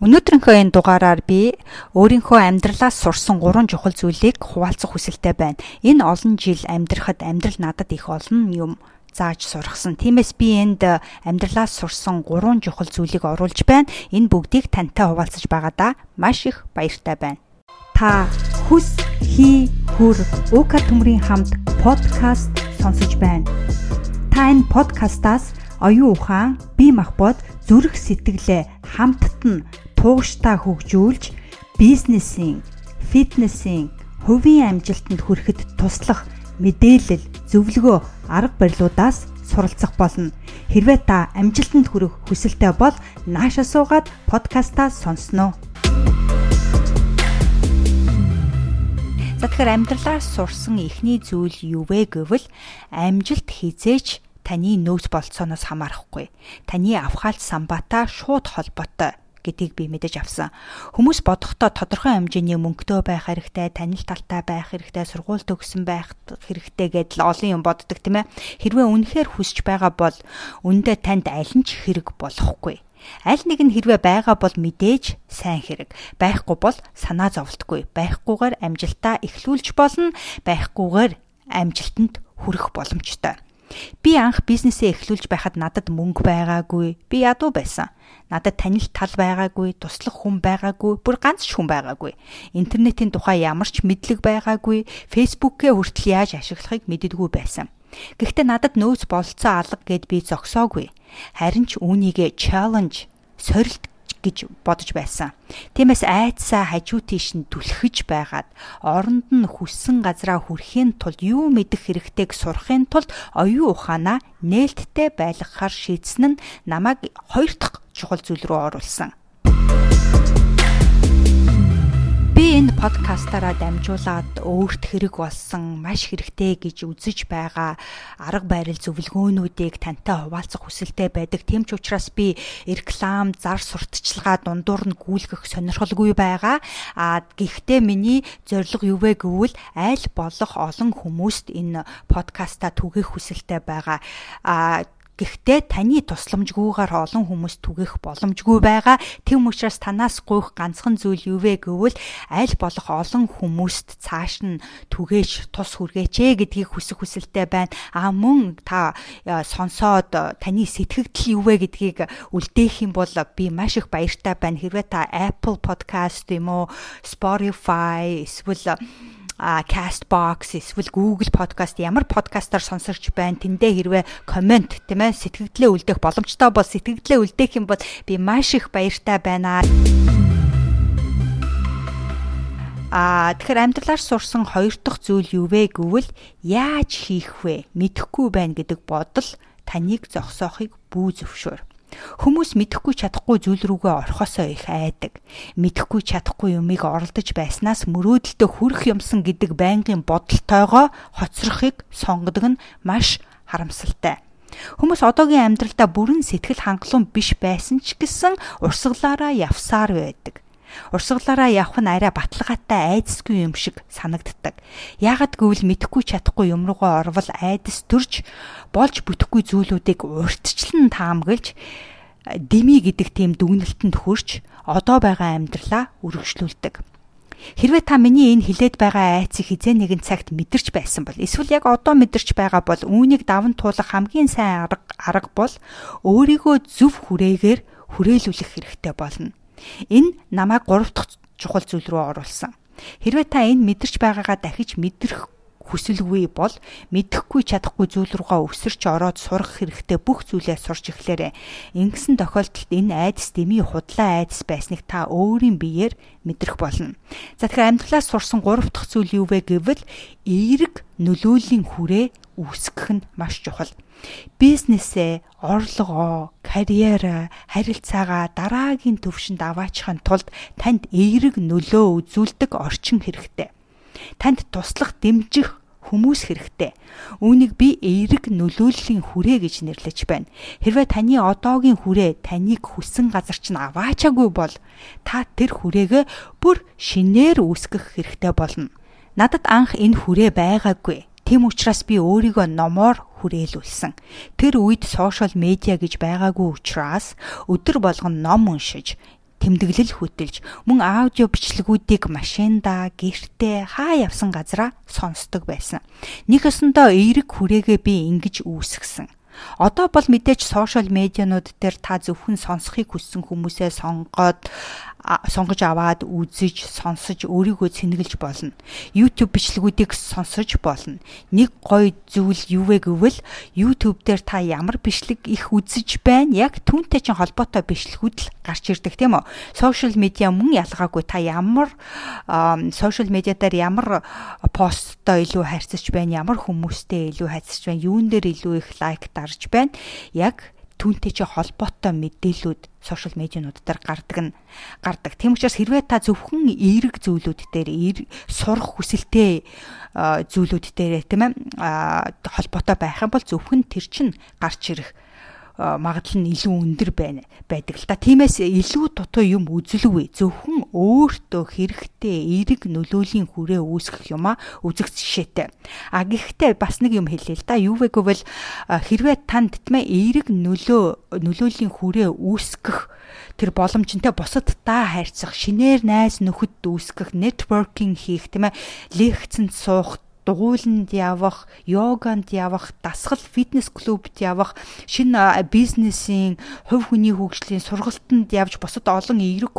Өнөөдрийнхөө энэ дугаараар би өөрийнхөө амьдралаас сурсан гурван чухал зүйлийг хуваалцах хүсэлтэй байна. Энэ олон жил амьдрахад амьдрал надад их олон юм зааж сургасан. Тиймээс би энд амьдралаас сурсан гурван чухал зүйлийг оруулж байна. Энэ бүгдийг тантай хуваалцаж байгаадаа маш их баяртай байна. Та хүс хий хүр уука төмрийн хамт подкаст сонсож байна. Та энэ подкастаас оюун ухаан, бие махбод, зүрх сэтгэлээ хамтд нь тууштай хөгжүүлж бизнесийн, фитнесийн, хувийн амжилтанд хүрэхэд туслах мэдээлэл, зөвлөгөө, арга барилуудаас суралцах болно. Хэрвээ та амжилтанд хүрэх хүсэлтэй бол наашаа суугаад подкастаа сонсноо. За тэгэхээр амьдралаар сурсан эхний зүйл юу вэ гэвэл амжилт хизээч таны нөөц болцооноос хамаарахгүй. Таны авхаалт самбатаа шууд холбоотой гэдгийг би мэдэж авсан. Хүмүүс бодохдоо тодорхой хэмжээний мөнгөтэй байх хэрэгтэй, танил талтай байх хэрэгтэй, сургууль төгсөн байх хэрэгтэй гэдэл олон юм боддог тийм ээ. Хэрвээ үнэхээр хүсэж байгаа бол үндэ танд аль нь ч хэрэг болохгүй. Аль нэг нь хэрвээ байгаа бол мэдээж сайн хэрэг. Байхгүй бол санаа зовлтгүй. Байхгүйгээр амжилтаа эхлүүлж болно. Байхгүйгээр амжилтанд хүрэх боломжтой. Би анх бизнесээ эхлүүлж байхад надад мөнгө байгаагүй. Би ядуу байсан. Надад танил тал байгаагүй, туслах хүн байгаагүй, бүр ганц ч хүн байгаагүй. Интернетийн тухай ямар ч мэдлэг байгаагүй, фэйсбүүкээ хүртэл яаж ашиглахыг мэддэггүй байсан. Гэхдээ надад нөөц болцсон алга гэд би зогсоогүй. Харин ч үүнийгээ challenge сорилт гэж бодож байсан. Тиймээс айдсаа хажуу тийш нь түлхэж байгаад оронд нь хүссэн газраа хүрэхийн тулд юу мэдэх хэрэгтэйг сурахын тулд оюун ухаанаа нээлттэй байлгахаар шийдсэн нь намайг хоёр дахь чухал зүйл рүү оруулсан. Энэ подкастаараа дамжуулаад өөрт хэрэг болсон маш хэрэгтэй гэж үзэж байгаа арга барил зөвлөгөөнүүдийг тантай хуваалцах хүсэлтэй байдаг. Тэм ч учраас би реклам, зар сурталчилгаа дундуур нь гүйлгэх сонирхолгүй байгаа. А гэхдээ миний зорилго юу вэ гэвэл аль болох олон хүмүүст энэ подкастаа түгээх хүсэлтэй байгаа. А Гэхдээ таны тусламжгүйгээр олон хүмүүс түгэх боломжгүй байгаа. Тэм учраас танаас гуйх ганцхан зүйл юу вэ гэвэл аль болох олон хүмүүст цааш нь түгээж тус хүргээч ээ гэдгийг хүсэх хүсэлтэй байна. А мөн та сонсоод таны сэтгэгдэл юу вэ гэдгийг үлдээх юм бол би маш их баяртай байна. Хэрвээ та Apple Podcast юм уу, Spotify эсвэл Castbox эсвэл Google Podcast ямар подкастаар сонсогч байна тэндээ хэрвээ комент тийм ээ сэтгэгдлээ үлдээх боломжтой бол сэтгэгдлээ үлдээх юм бол би маш их баяртай байна. А тэгэхээр амьдралаар сурсан хоёр дахь зүйл юу вэ гэвэл яаж хийх вэ? Мэдэхгүй байна гэдэг бодол таныг зогсоохыг бүү зөвшөөр. Хүмүүс мэдэхгүй чадахгүй зүйл рүүгээ орхосоо их айдаг. Мэдэхгүй чадахгүй юмыг оролдож байснаас мөрөөдөлтөд хүрэх юмсан гэдэг байнгын бодолтойгоо хоцрохыг сонгодог нь маш харамсалтай. Хүмүүс одоогийн амьдралдаа бүрэн сэтгэл хангалуун биш байсан ч гэсэн урсгалаараа явсаар байдаг. Урсгалаараа явах нь арай баталгаатай айдасгүй юм шиг санагддаг. Яагад гэвэл мэдхгүй чадахгүй юм руугаа орвол айдас төрж болж бүтэхгүй зүйлүүдийг урьдчилан таамаглаж дими гэдэг тийм дүгнэлтэнд хүрч одоо байгаа амьдралаа үргэлжлүүлдэг. Хэрвээ та миний энэ хилээд байгаа айцыг хизээ нэгэн цагт мэдэрч байсан бол эсвэл яг одоо мэдэрч байгаа бол үүнийг даван туулах хамгийн сайн арга арга бол өөрийгөө зөв хүрээгээр хүрээлүүлэх хэрэгтэй болно. Энэ намайг гурав дахь чухал зүйл рүү оруулсан. Хэрвээ та энэ мэдэрч байгаагаа дахиж мэдрэх хүсэлгүй бол мэдэхгүй чадахгүй зүйл рүүгээ өсөрч ороод сурах хэрэгтэй бүх зүйлээ сурч эхлээрэй. Ингэсэн тохиолдолд энэ айдас дэмий худлаа айдас байсныг та өөрийн биеэр мэдрэх болно. За тэгэхээр амьдралаас сурсан гурав дахь зүйл юу вэ гэвэл эерэг нөлөөлийн хүрээ үүсгэх нь маш чухал бизнесээ, орлогоо, карьераа, харилцаагаа дараагийн төвшөнд аваачихын тулд танд эерэг нөлөө үзүүлдэг орчин хэрэгтэй. Танд туслах дэмжих хүмүүс хэрэгтэй. Үүнийг би эерэг нөлөөллийн хүрээ гэж нэрлэж байна. Хэрвээ таны одоогийн хүрээ таныг хүссэн газар чинь аваачаагүй бол та тэр хүрээгээ бүр шинээр үүсгэх хэрэгтэй болно. Надад анх энэ хүрээ байгаагүй. Тэм учраас би өөрийгөө номоор хүрээлүүлсэн. Тэр үед сошиал медиа гэж байгаагүй учраас өдөр болгон ном уншиж тэмдэглэл хөтэлж мөн аудио бичлэгүүдийг машинда, гэртээ хаа явсан газараа сонсдог байсан. Нэг өсөндөө эерэг хүрээгээ би ингэж үүсгэсэн. Одоо бол мэдээж сошиал медианууд дээр та зөвхөн сонсохыг хүссэн хүмүүсээ сонгоод сонгож аваад үзэж, сонсож өөрийгөө цэнгэлж болно. YouTube бичлэгүүдийг сонсож болно. Нэг гоё зүйл юу вэ гэвэл YouTube дээр та ямар бичлэг их үзэж байна? Яг түүнтэй чинь холбоотой бичлэгүүд л гарч ирдэг тийм үү? Social media мөн ялгаагүй та ямар social media дээр ямар посттой илүү харьцаж байна, ямар хүмүүстэй илүү харьцаж байна, юун дээр илүү их лайк дарж байна. Яг түүнтэй чи холбоотой мэдээлүүд сошиал медианууд дээр гардаг нь гардаг. Тийм учраас хэрвээ та зөвхөн эерэг зүйлүүд дээр сурах хүсэлтэй зүйлүүд дээр тийм ээ холбоотой байх юм бол зөвхөн тэр чин гарч ирэх магадлал нь илүү өндөр байна байдаг л та. Тиймээс илүү дутуу юм үзэлгүй зөвхөн өөртөө хэрэгтэй эерэг нөлөөлийн хүрээ үүсгэх юм а үзэх жишээтэй. А гэхдээ бас нэг юм хэлээ л да. Юу вэ гэвэл хэрвээ танд тэмээ эерэг нөлөө нөлөөлийн хүрээ үүсгэх тэр боломжтой бусад та хайрцах шинээр найз нөхөд үүсгэх networking хийх тийм ээ лекцэнд суух дугуйланд явах, йоганд явах, дасгал фитнес клубт явах, шинэ бизнесийн хувь хүний хөгжлийн сургалтанд явж бусад олон эерэг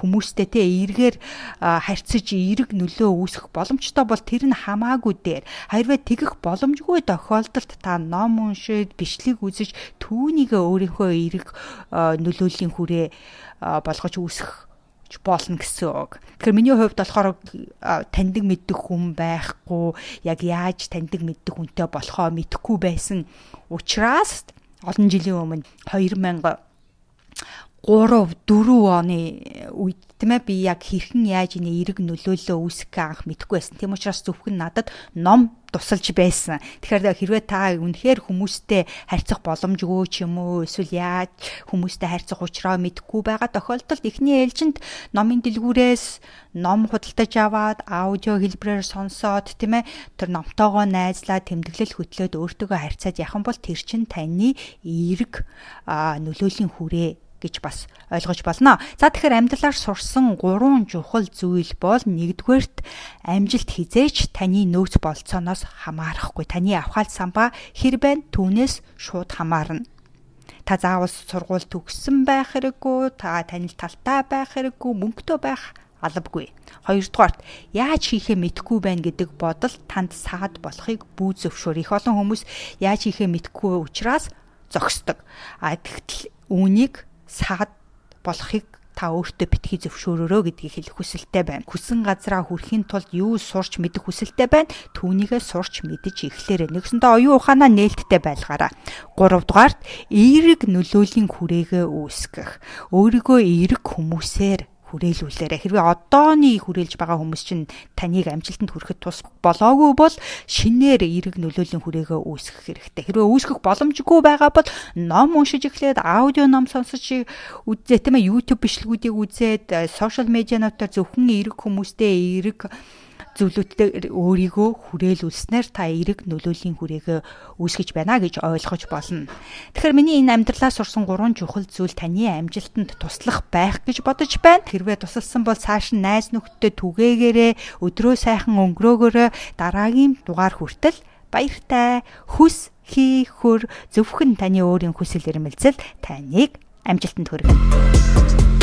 хүмүүстэй те эргээр харьцаж эерэг нөлөө үүсгэх боломжтой бол тэр нь хамаагүй дээр. Харвээ тэгэх боломжгүй тохиолдолд та ном уншиж, бичлэг үзэж түүнийгээ өөрийнхөө эерэг нөлөөлийн хүрээ болгож үүсгэх болно гэсэн үг. Тэгэхээр миний хувьд болохоор таньдаг мэддэг хүн байхгүй, яг яаж таньдаг мэддэг хүнтэй болохоо мэдэхгүй байсан учраас олон жилийн өмнө 2000 3 4 оны үед тийм ээ би яг хэрхэн яаж энэ эерэг нөлөөлөө үүсгэх анх мэдэхгүй байсан. Тийм учраас зөвхөн надад ном тусалж байсан. Тэгэхээр хэрвээ та үнэхээр хүмүүстэй харьцах боломжгүй ч юм уу эсвэл яаж хүмүүстэй харьцах учраа мэдэхгүй байгаа тохиолдолд эхний ээлжинд номын дэлгүүрээс ном худалдаж аваад аудио хэлбэрээр сонсоод тийм ээ тэр номтойгоо найзлаад тэмдэглэл хөтлөөд өөртөөгөө харьцаад яхан бол тэр чин таны эерэг нөлөөлийн хүрээ гэж бас ойлгож болно. За тэгэхээр амьдралаар сурсан гурван чухал зүйл бол нэгдүгээрт амжилт хизээч таны нөөц болцооноос хамаарахгүй. Таны авхаал самбаа хэр байна түүнээс шууд хамаарна. Та заавал сургууль төгссөн байх хэрэггүй, та танил талтай байх хэрэггүй, мөнгөтэй байх албагүй. Хоёрдугаарт яаж хийхээ мэдэхгүй байна гэдэг бодол танд саад болохыг бүү зөвшөөр. Их олон хүмүүс яаж хийхээ мэдэхгүй учраас зогсдог. А тэгтэл үүнийг саад болохыг та өөртөө битгий зөвшөөрөөрөө гэдгийг хэлэх хүсэлтэй байна. Хүсэн газраа хүрэхийн тулд юу сурч мэдэх хүсэлтэй байна. Түүнийгээ сурч мэдэж эхлээрэй. Нэгсэндээ оюун ухаанаа нээлттэй байлгаараа. Гуравдугаарт эерэг нөлөөлийн хүрээгээ үүсгэх. Өөрийгөө эерэг хүмүүсээр хүрээлүүлээрэ. Хэрвээ одооны хүрээлж байгаа хүмүүс чинь таныг амжилтанд хүрэхэд тус болоогүй бол шинээр эерэг нөлөөлийн хүрээгээ үүсгэх хэрэгтэй. Хэрвээ үүсгэх боломжгүй байгаа бол ном уншиж эхлээд аудио ном сонсож үзээ тийм ээ YouTube бичлэгүүдийг үзээд сошиал медиануудаар зөвхөн эерэг хүмүүстэй эерэг зөвлөлтөд өөрийгөө хүрээлүүлснээр та эерэг нөлөөлийн хүрээгээ үүсгэж байна гэж ойлгож болно. Тэгэхээр миний энэ амьдралаа сурсан гурван чухал зүйл таны амжилтанд туслах байх гэж бодож байна. Хэрвээ тусалсан бол цааш нь найз нөхдөд түгээгээрээ өдрөө сайхан өнгөрөөгөөрөө дараагийн дугаар хүртэл баяртай хүс хий хөр зөвхөн таны өөрийн хүсэл эрмэлзэл таныг амжилтанд хүргэнэ.